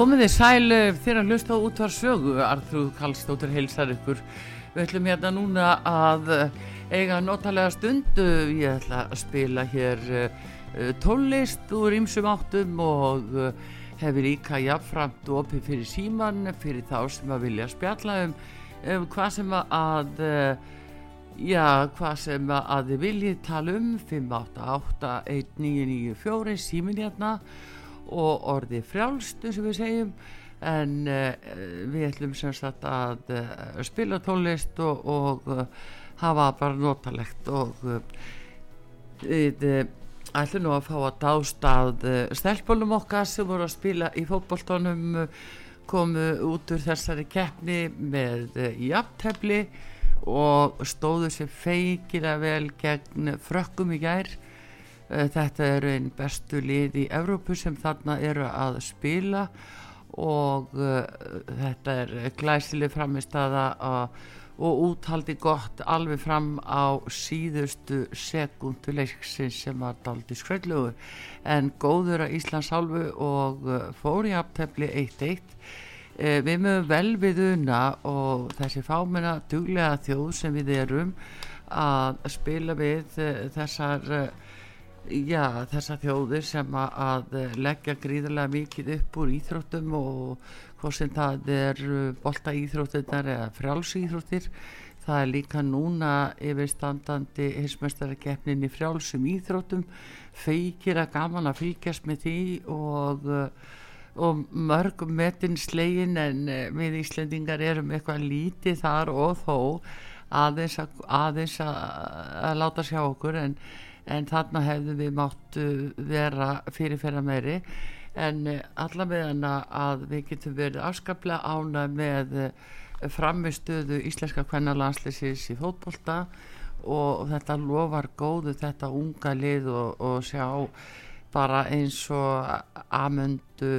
Komið þið sælu þegar að hlusta á útvar sögu, Artrúð Kallstóttir heilsar ykkur. Við ætlum hérna núna að eh, eiga notalega stundu, ég ætla að spila hér uh, tónlist úr ýmsum áttum og hefur líka jafnframt opið fyrir síman fyrir þá sem að vilja spjalla um, um hvað sem að, já, hvað sem að þið viljið tala um, 588 1994 símin hérna. og orði frjálstu sem við segjum. En uh, við ætlum sem sagt að uh, spila tónlist og, og uh, hafa bara notalegt og við ætlum nú að fá að dást að stelpunum okkar sem voru að spila í fótbolltónum komu út úr þessari keppni með jafntefni og stóðu sér feikila vel gegn frökkum í gær þetta eru einn bestu lið í Evrópu sem þarna eru að spila og uh, þetta er glæsileg framist aða og úthaldi gott alveg fram á síðustu sekundu leiksins sem var daldi skröldlugur en góður að Íslands halvu og uh, fór í aftefli 1-1 uh, við mögum vel við una og þessi fámenna duglega þjóð sem við erum að spila við þessar já, þessa þjóðir sem að leggja gríðarlega mikið upp úr íþróttum og hvort sem það er bolta íþróttinnar eða frjáls íþróttir það er líka núna yfirstandandi hinsmestarakeppnin í frjálsum íþróttum. Feikir að gaman að fylgjast með því og, og mörgum metin slegin en við Íslendingar erum eitthvað lítið þar og þó aðeins að, aðeins að, að láta sjá okkur en en þarna hefðu við máttu vera fyrirferða meiri. En eh, allavega að við getum verið afskaplega ána með eh, framistuðu íslenska kvennarlandslisins í fótbolta. Og þetta lofar góðu þetta unga lið og, og sjá bara eins og amundu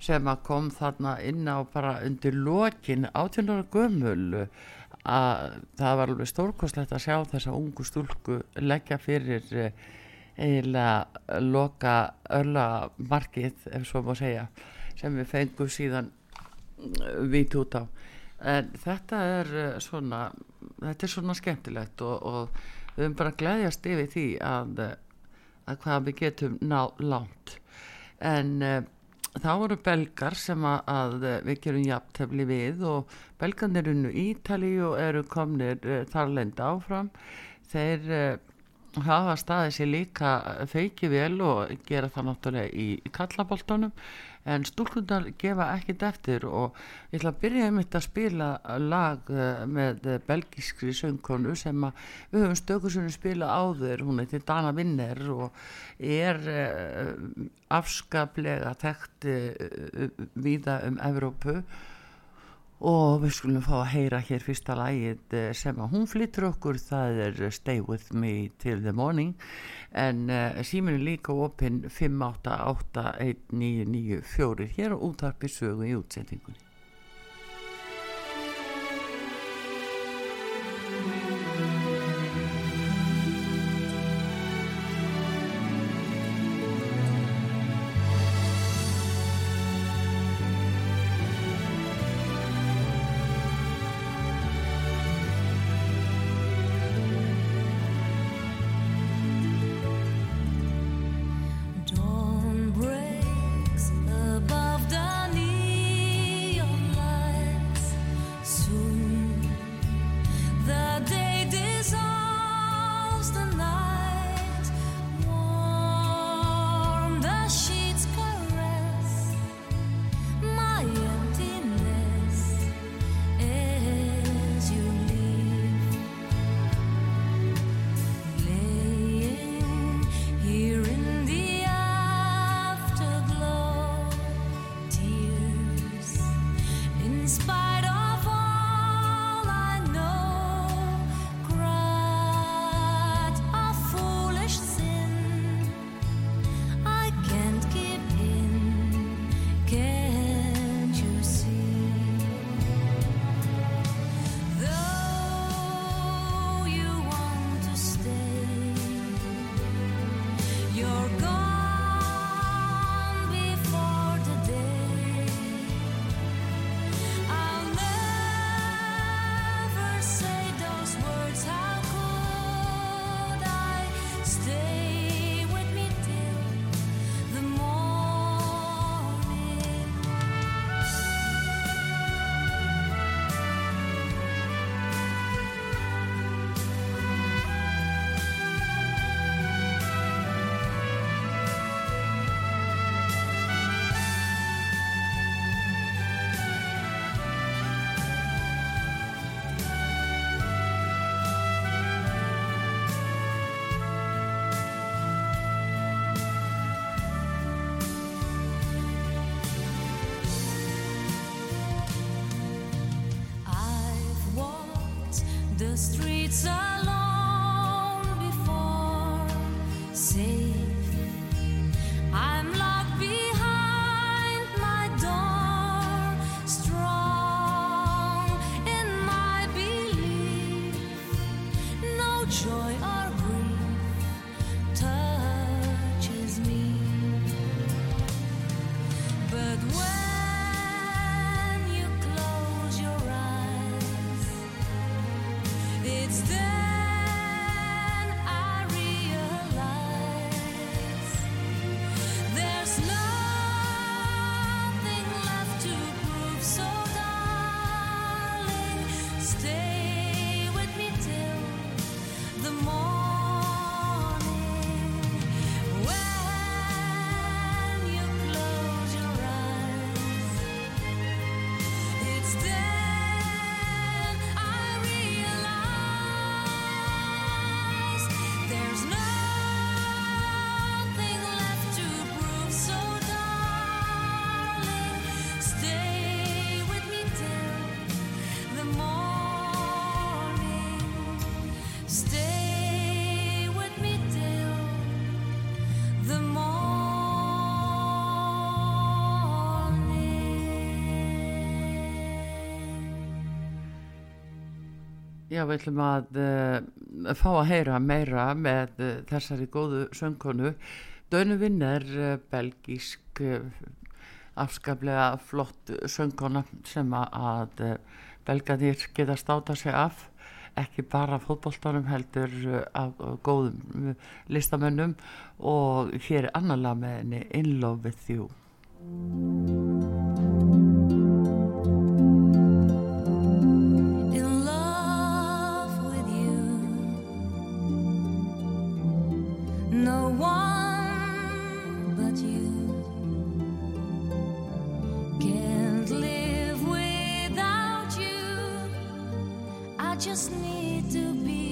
sem að kom þarna inn á bara undir lokin átjónara gömul að það var alveg stórkoslegt að sjá þessa ungu stúlku leggja fyrir eh, eiginlega loka örla markið ef svo má segja sem við fengum síðan eh, vít út á. En þetta er eh, svona þetta er svona skemmtilegt og, og við höfum bara glæðjast yfir því að, að hvað við getum ná langt. En þá eru belgar sem að, að við gerum jafntefni við og belgarnir unnu Ítali og eru komnir uh, þar lenda áfram. Þeir uh, hafa staðið sér líka feiki vel og gera það náttúrulega í, kallaboltunum en stúlkundar gefa ekkit eftir og ég ætla að byrja um þetta að spila lag uh, með belgískri söngkonu sem að við höfum stökusunni spila áður. Hún heitir Dana Vinner og er uh, afskaplega þekkt viða um Evrópu og við skulum fá að heyra hér fyrsta lægið eh, sem að hún flyttur okkur það er Stay With Me Till The Morning. En uh, síminu líka opinn 5881994 hér á útarpi sögu í útsendingunni streets alone before safe. I'm locked behind my door, strong in my belief. No joy or grief touches me, but when Já, við ætlum að uh, fá að heyra meira með uh, þessari góðu söngkonu. Dönu Vinn er uh, belgísk afskaplega flott söngkona sem að belganir geta státa sig af, ekki bara fótbolltanum heldur af góðum listamönnum og hér er annarlega með henni In Love With You. Just need to be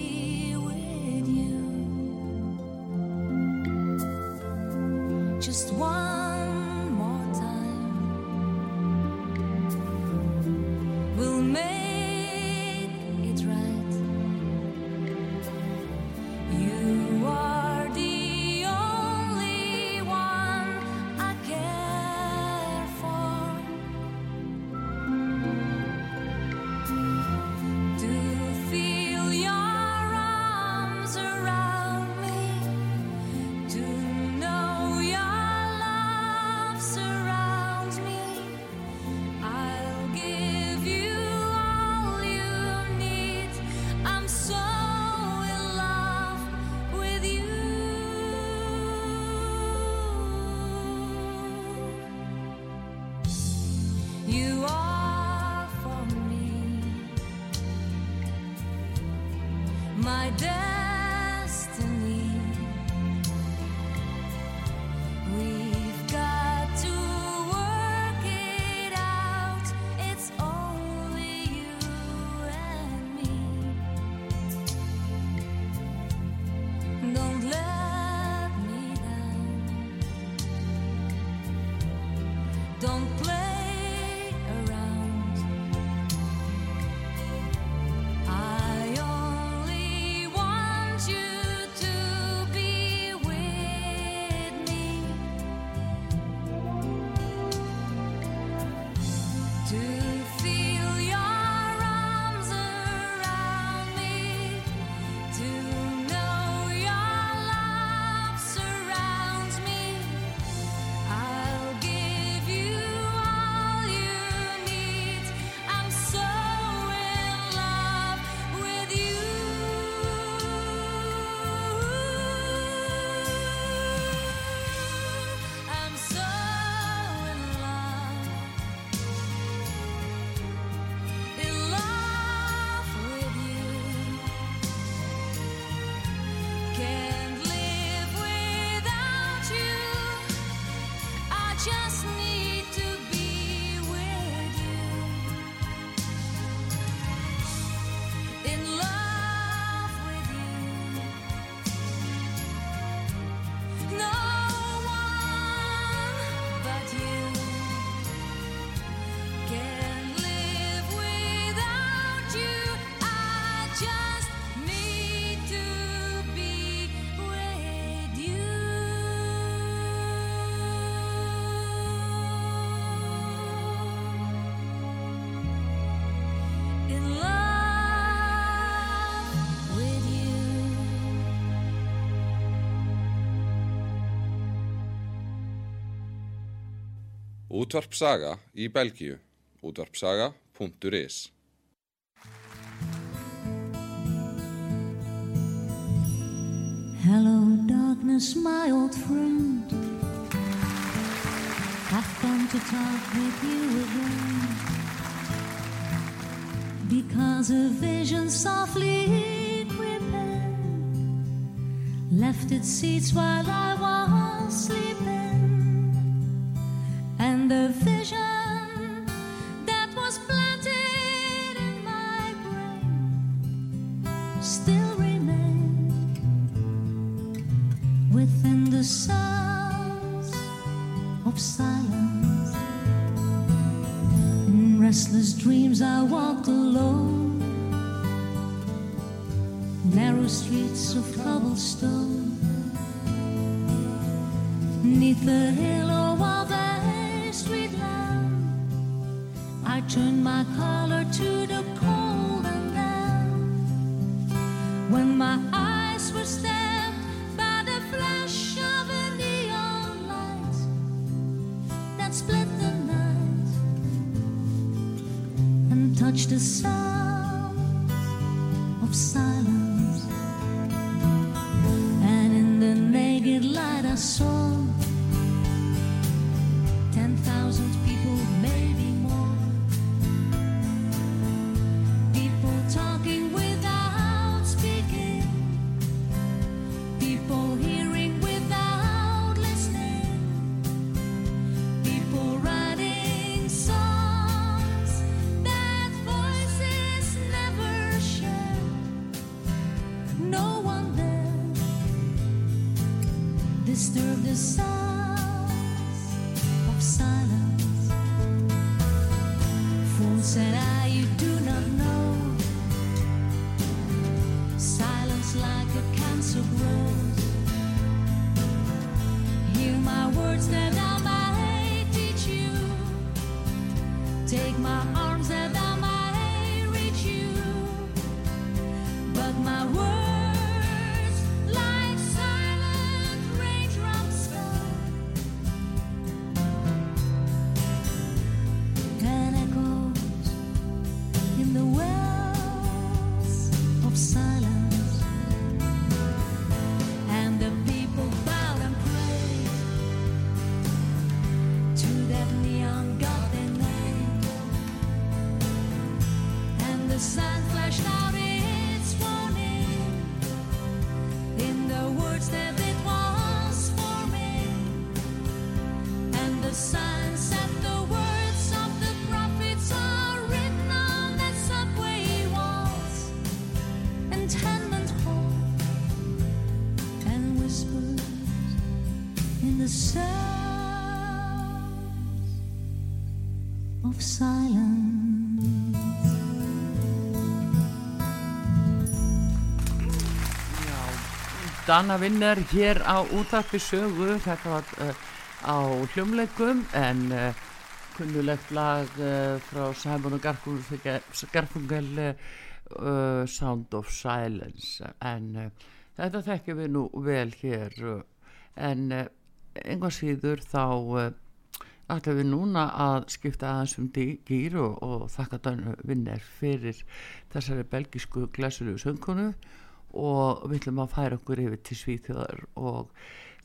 Útvarp Saga í Belgíu. útvarpsaga.is Hello, darkness, my old friend. I've come to talk with you again. Because a vision softly creeping left its seats while I was sleeping. Disturb the sounds of silence. Fool said I, you do not know. Silence like a cancer grows. Hear my words that I might teach you. Take my arms Dana Vinner hér á útarpi sögu, þetta var uh, á hljómleikum en uh, kunnulegt lag uh, frá Simon og Garfunkel, Sound of Silence. En þetta þekkjum við nú vel hér en einhvað síður þá ætlum við núna að skipta aðeins um dý- gír og, og þakka Dana Vinner fyrir þessari belgisku glæsulu söngkonu og við ætlum að færa okkur yfir til Svíþjóðar og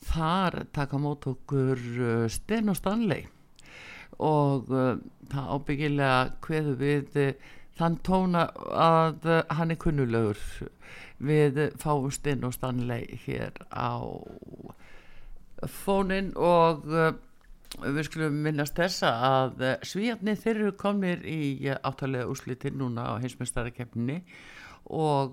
þar taka mót okkur uh, Sten og Stanley. Og uh, það ábyggilega kveðu við uh, þann tóna að hann er kunnulegur við fáum Sten og Stanley hér á fónin og við skulum minnast þessa að svíjarnir þeir eru komnir í áttalega úrslitin núna á heimsmyndstarikefninni og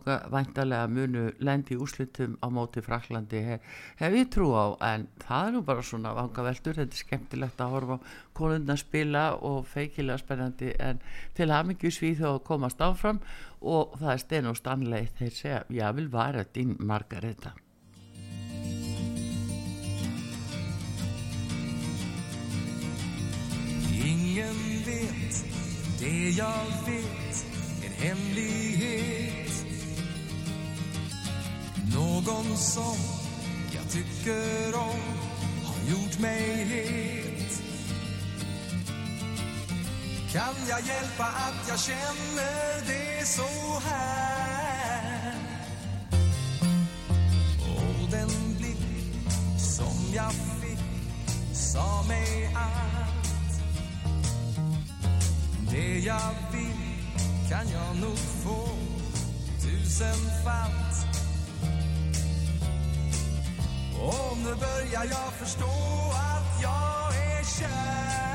uh, væntalega munu lendi í úrslitum á móti Fraklandi hef, ég trú á. En það er nú bara svona vanga veldur þetta er skemmtilegt að horfa konundna spila og feikilega spennandi. En til mikið svíð þó komast áfram. Og það er Sten og Stanley þeir segja, ég vil vara din Margareta. Ingen vet det jag vet. En hemlighet Någon som jag tycker om Har gjort mig het. Kan jag hjälpa att jag känner det så här? Och den blick som jag fick sa mig allt Det jag vill kan jag nog få tusenfalt nu börjar jag förstå att jag är kär.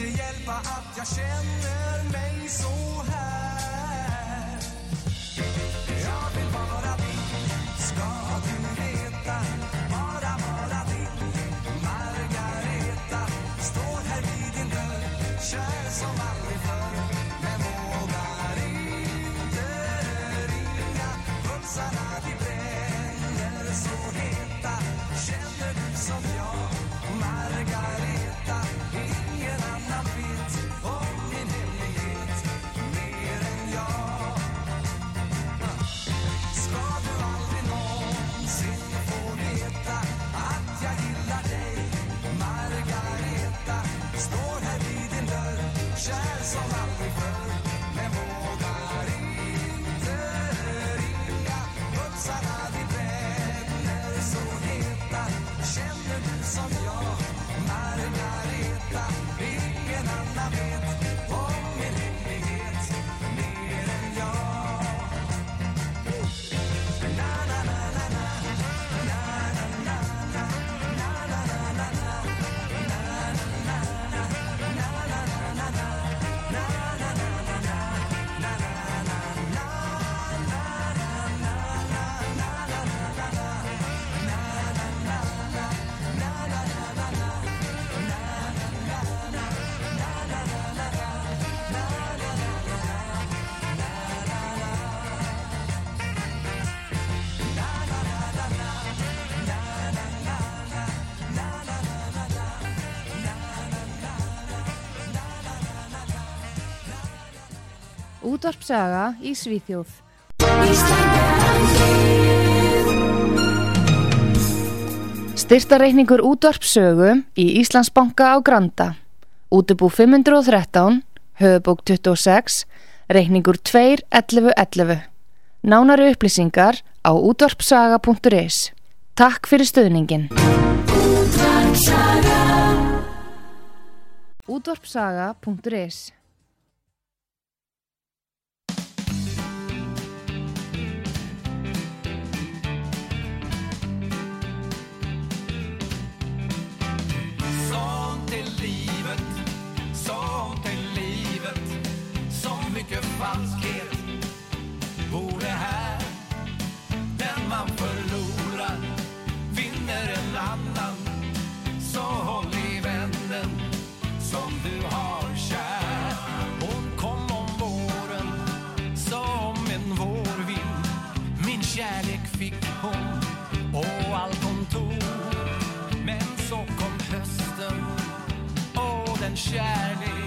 Inte hjälpa att jag känner mig så här. Útvarpsaga í Svíþjóð. Styrtareikningur útvarpsögu í Íslandsbanka á Granda. Útubú 513, höfubók 26, reikningur 2.11.11. Nánari upplýsingar á útvarpsaga.is. Takk fyrir stöðningin. Útvarpsaga.is falskhet. Vore här Den man förlorar vinner en annan. Så håll i vännen som du har kär. Hon kom om våren som en vårvind. Min kärlek fick hon och allt hon tog. Men så kom hösten och den kärlek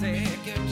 sé que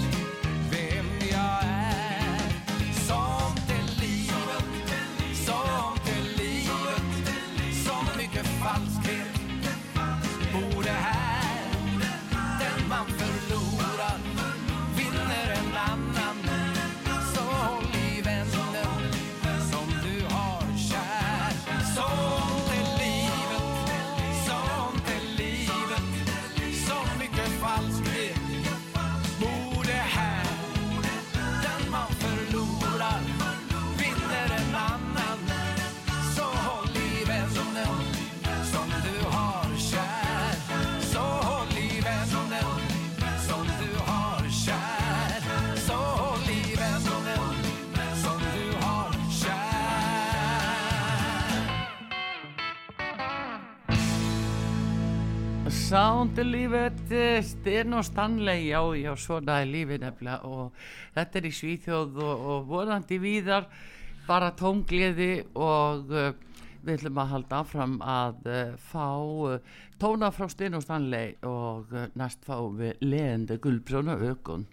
er lífið, Sten og Stanley, já, já, svona er lífið nefnilega og þetta er í Svíþjóð og, og vonandi víðar, bara tóngliði og uh, við ætlum að halda áfram að uh, fá uh, tóna frá Sten og Stanley og uh, næst fá við leðandi gulbrjóna ökun.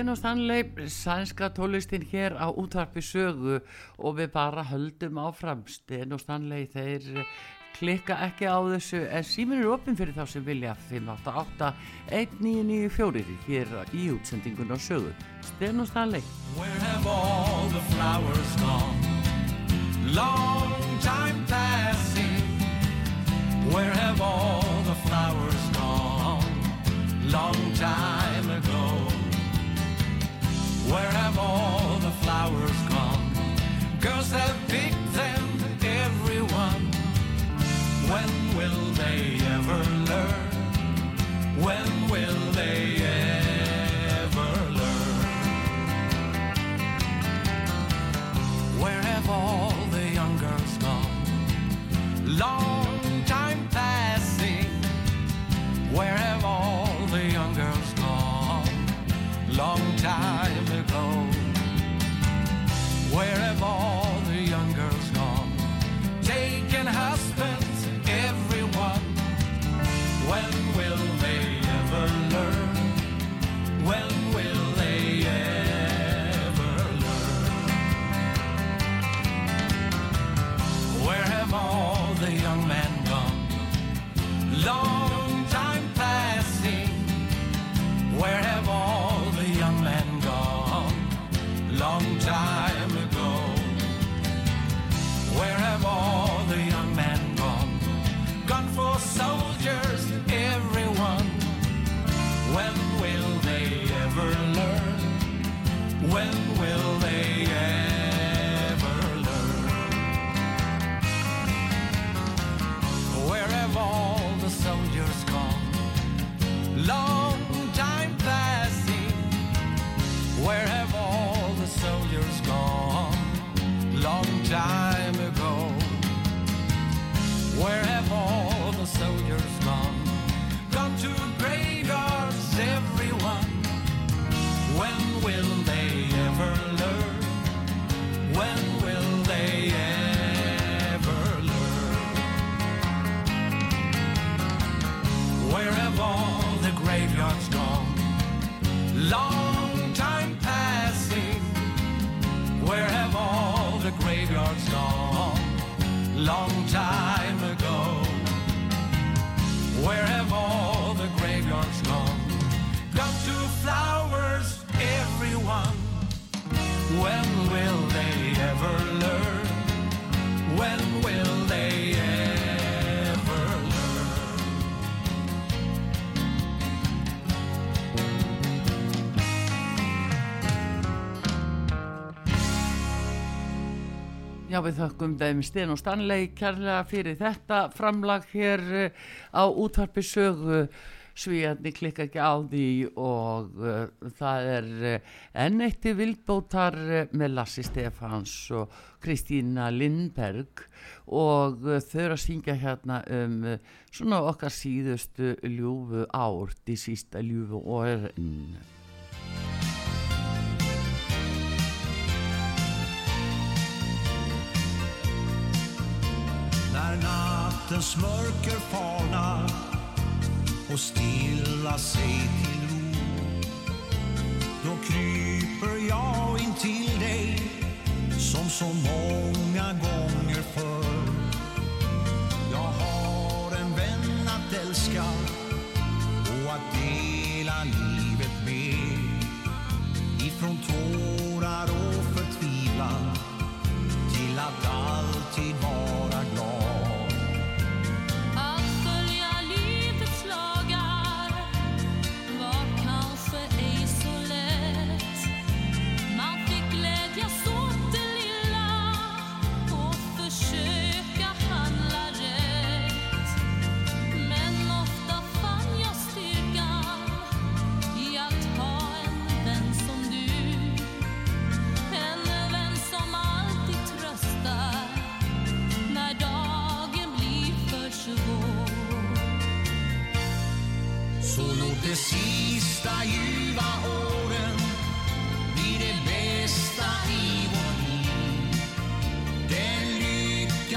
Sten og Stanley, sænska tólistinn hér á útvarpi sögu og við bara höldum áfram. Sten og Stanley, þeir klikka ekki á þessu en síminn er opinn fyrir þá sem vilja 588 1994 hér í útsendingun á sögu. Sten og Stanley. Where have all the flowers gone? Long time passing. Where have all the flowers gone? Long time ago. Where have all the flowers gone? Girls have picked them, everyone. When will they ever learn? When will they ever learn? Where have all the young girls gone? Long time passing. Where Where have all the young girls gone? Taking husbands, everyone. When will they ever learn? When will they ever learn? Where have all the young men gone? Long já við þökkum þeim Sten og Stanley kærlega fyrir þetta framlag hér eh, á útvarpi sögu svíjarni klikka ekki á því og uh, það er uh, enn eittir vildbótar uh, með Lassi Stefáns og Kristína Lindberg og þau eru að syngja hérna um svona okkar síðustu ljúfu ár, því sísta ljúfu orðin. när nattens mörker falnar och stilla sig till ro. Då kryper jag in till dig som så många gånger förr. Jag har en vän att älska och att dela livet med ifrån tåg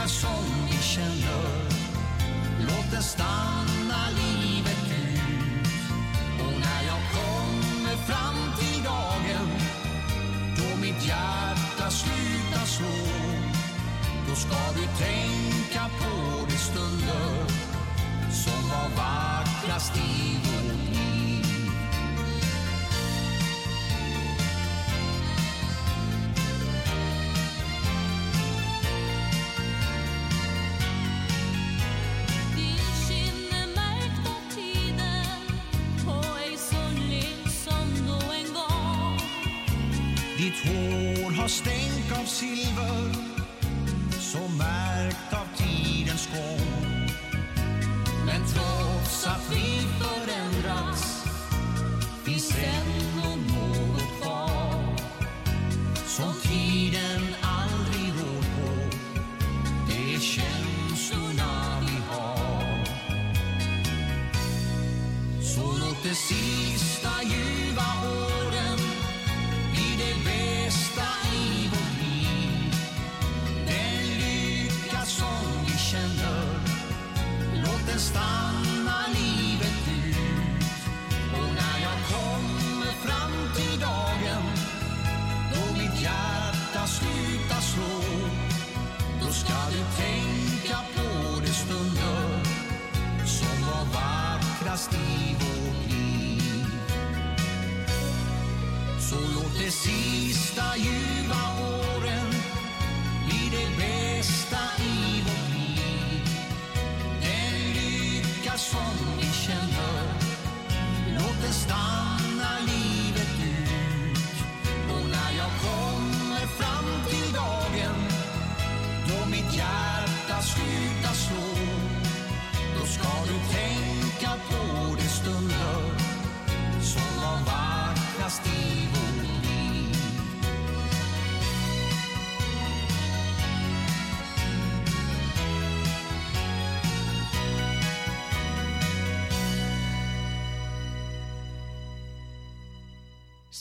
lika som vi känner. Låt det stanna livet ut. Och när jag kommer fram till dagen Då mitt hjärta slutar slå. Då ska du tänka på de stunder Som var vackrast i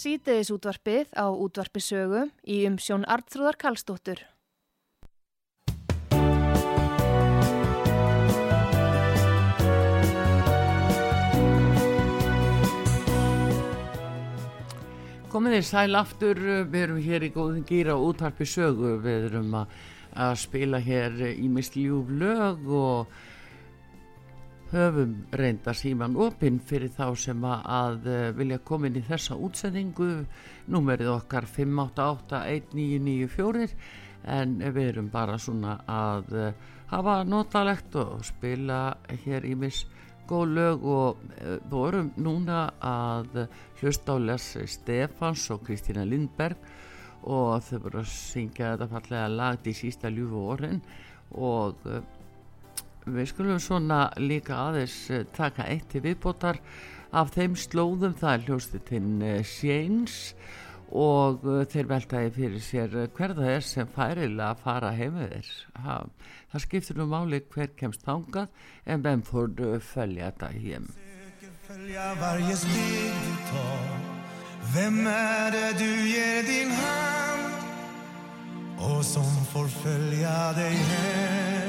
Sítiðis útvarpið á útvarpisögu í umsjón Arnþrúðar Karlsdóttur. Komið þið sæl aftur, við erum hér í góðin gýra útvarpi sögu, við erum að, að spila hér í misljúf lög og höfum reynda síman opinn fyrir þá sem að, eh, vilja koma inn í þessa útsendingu, númerið okkar 5881994 en við erum bara svona að eh, hafa notalegt og spila hér í mis góð lög og uh, vorum núna að hlusta á Les Stefans og Kristína Lindberg og þau voru að syngja þetta fallega lag í sísta ljúfu orðin og við skulum svona líka aðeins uh, taka eitt til viðbótar. Af þeim slóðum það er hljóstitinn Sjeins og uh, þeir veltaði fyrir sér hver það er sem færilega að fara heim ha, það skiptir nú máli hver kemst þangað en hvem du följa þetta Försöker följa varje steg du tar. Vem är det du ger din hand? Och som får följa dig hem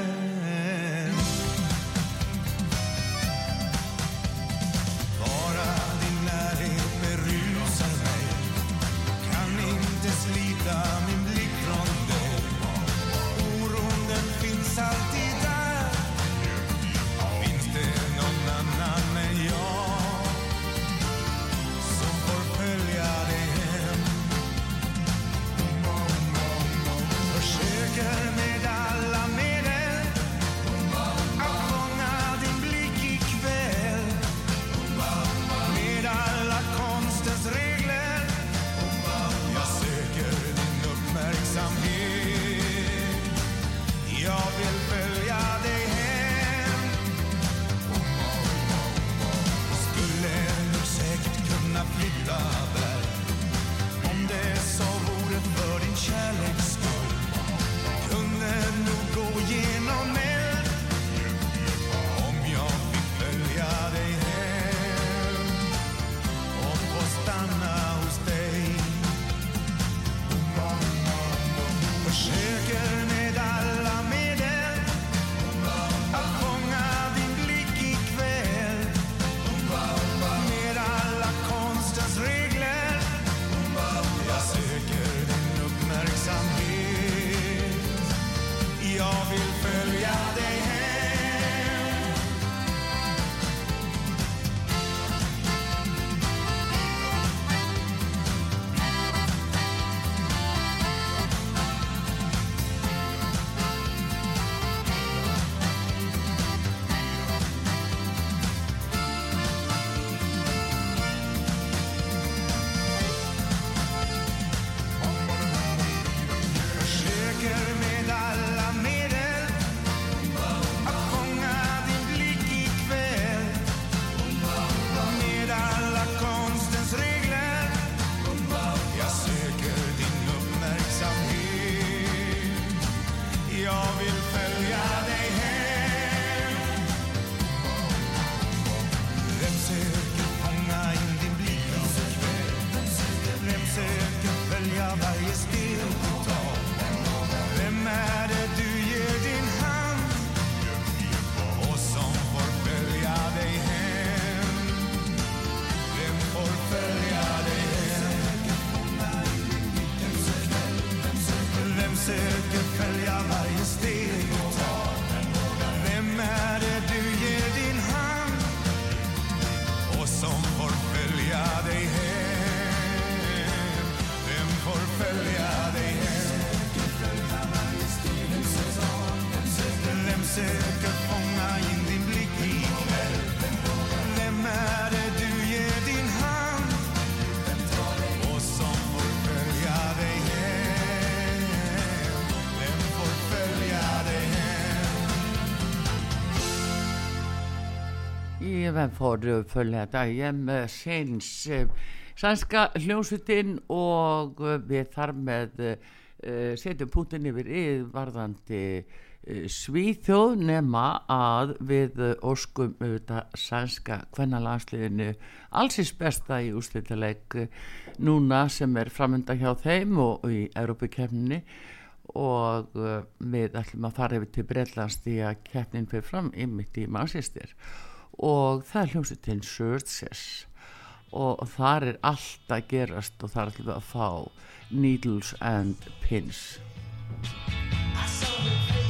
Ég fór följa þetta hjem seins sænska hljósutinn og uh, við þar með uh, uh, setjum pútin yfir yfirvarðandi svíþjóð nema að við óskum auðvitað sænska kvennalansliðinu allsins besta í úslítileik núna sem er framönda hjá þeim og í Európakefninni og við ætlum að fara yfir til Breitlands því að kefnin fyrir fram ymitt í mannsýstir og og það er hljómsveitin Searchers. Og þar er allt að gerast og þar er alltaf að fá Needles and Pins. I saw you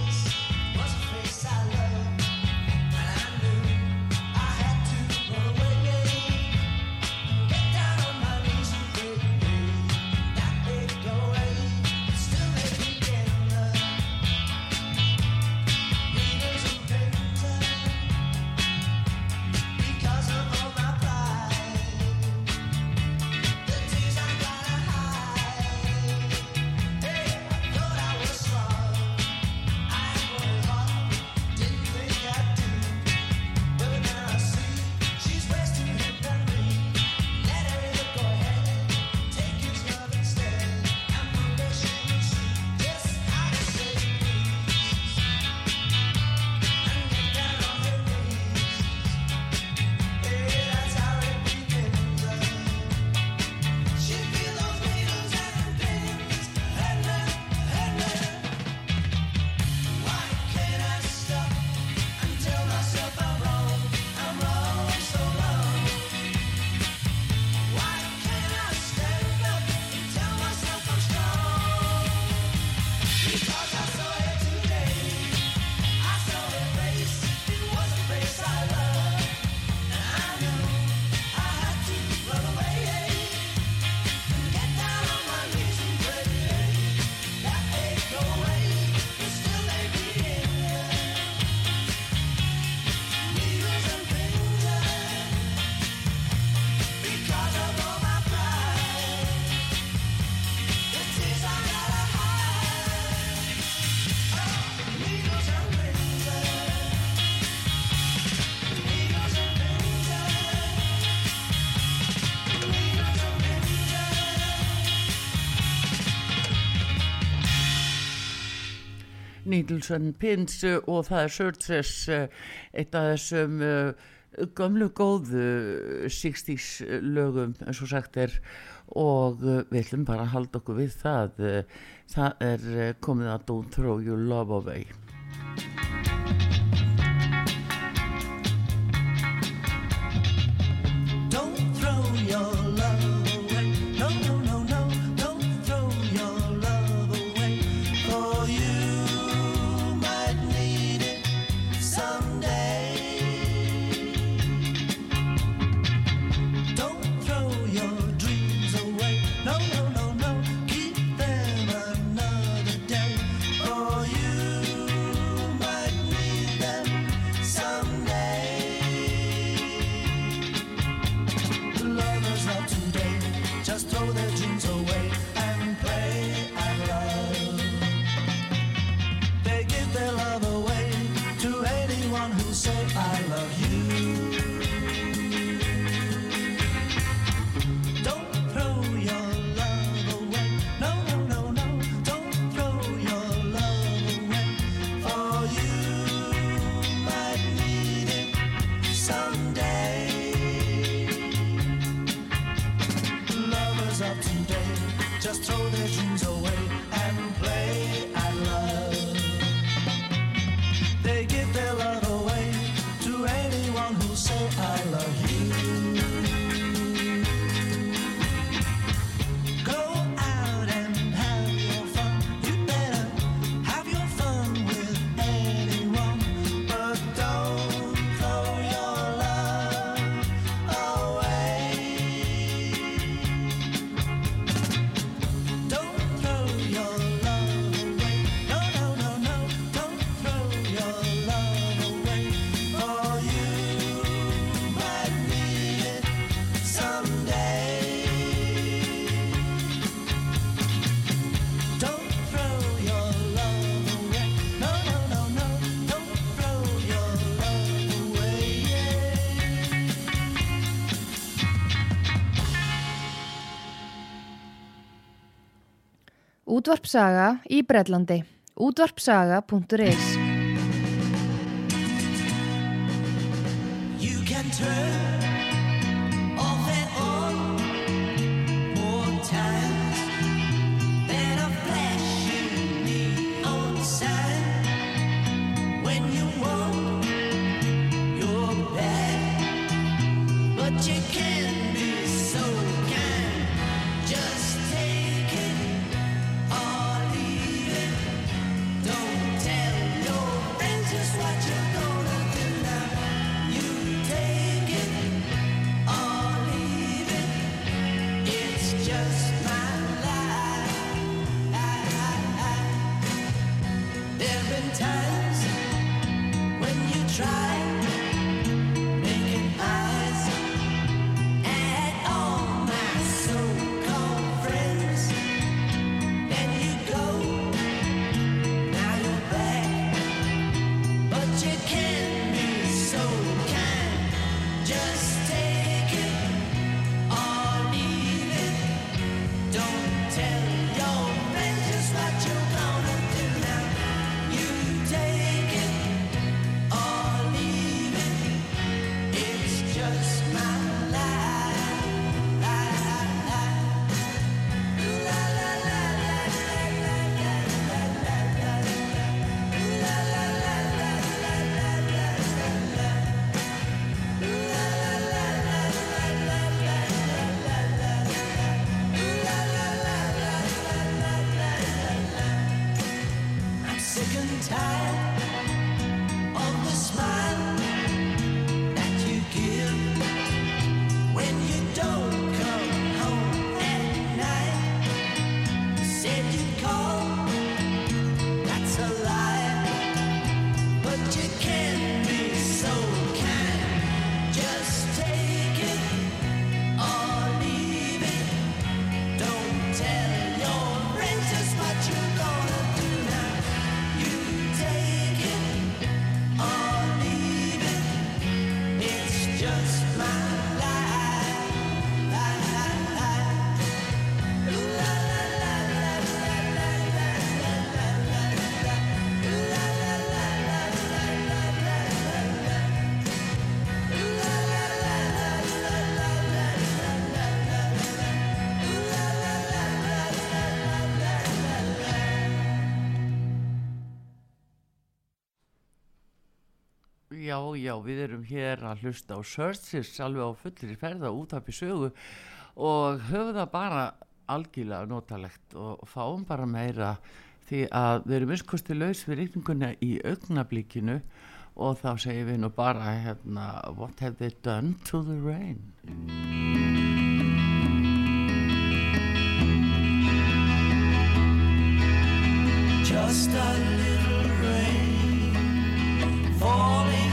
Nílsson Pins og það er Sörtress eh, eitt af þessum eh, gömlu góðu eh, 60's lögum eins og sagt er. Og við ætlum bara að halda okkur við það það er komið að Don't Throw Your Love Away. Útvarpsaga í Breitlandi. Útvarpsaga.is You can turn side of the smile. já, já, við erum hér að hlusta á Searches alveg á fullri ferða út af í sögu og höfum það bara algjörlega notalegt og fáum bara meira því að við erum unnskosti laus við rýtinguna í augnablíkinu og þá segir við nú bara hérna What have they done to the rain? just a little rain falling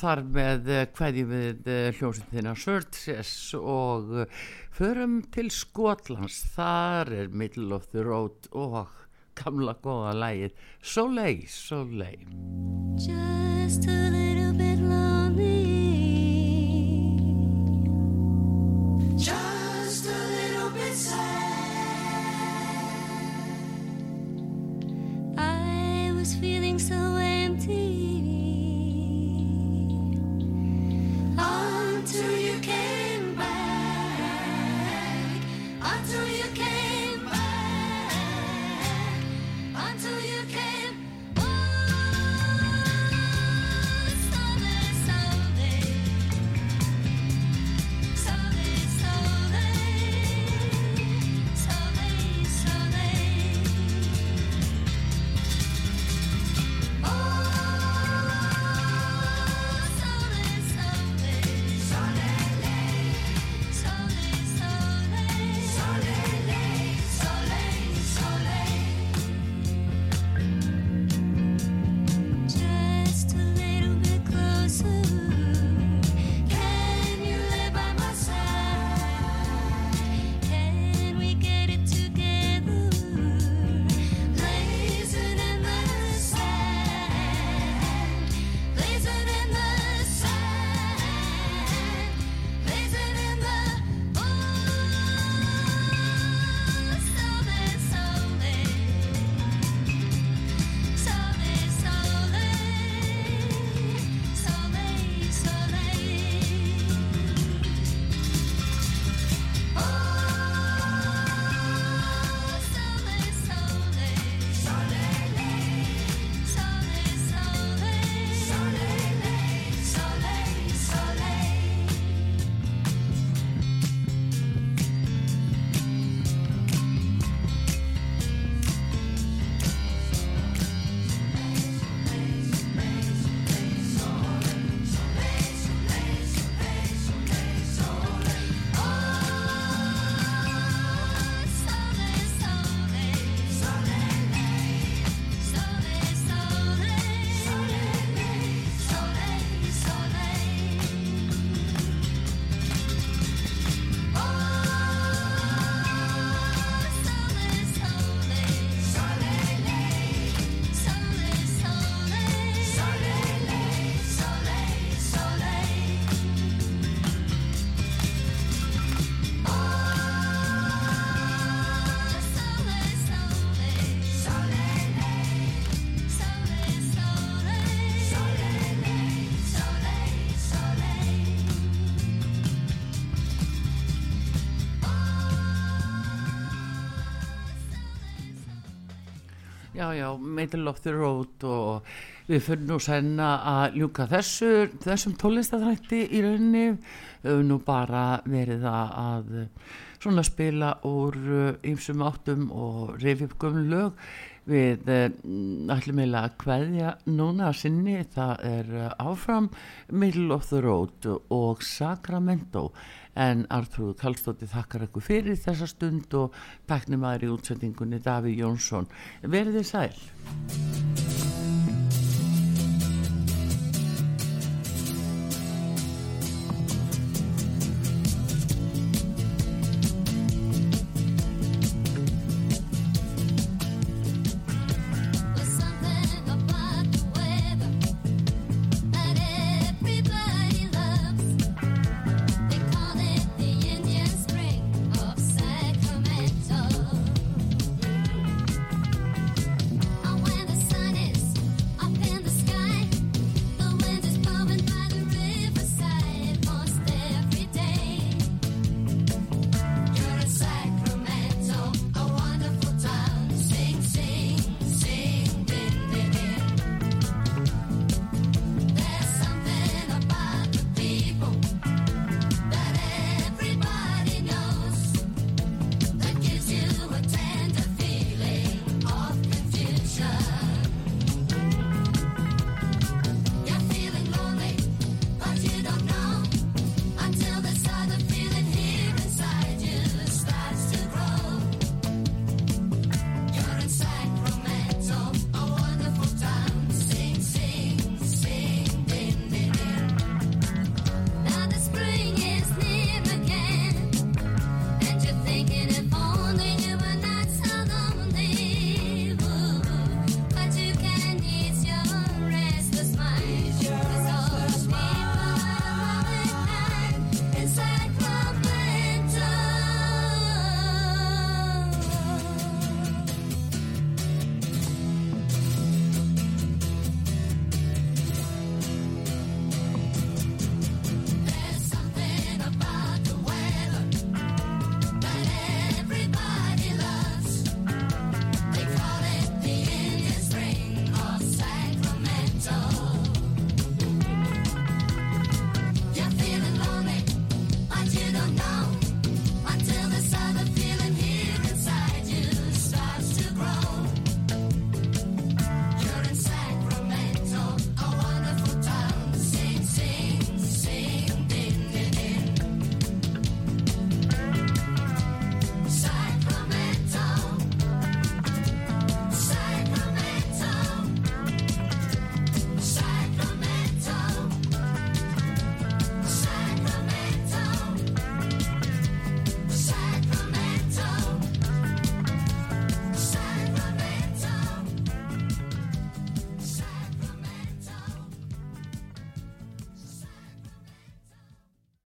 þar með hverju við hljómsveitina Surges og eh, förum til Skotlands þar er Middle of the Road og gamla góða lægið Soleil, Soleil Just a little bit lonely. Just a little bit sad. I was feeling so empty. I Já, já, Middle of the Road og við fyrir nú senna að ljúka þessu, þessum tónlistaþrætti í rauninni. Höfum nú bara verið að, svona spila úr ýmsum áttum og gömul lög. Við eh, ætlum eiginlega að kveðja núna að sinni, það er eh, áfram Middle of the Road og Sacramento en Artrúð Kallstótti þakkar ykkur fyrir þessa stund og taknum aðri útsendingunni Daví Jónsson. Verið þið sæl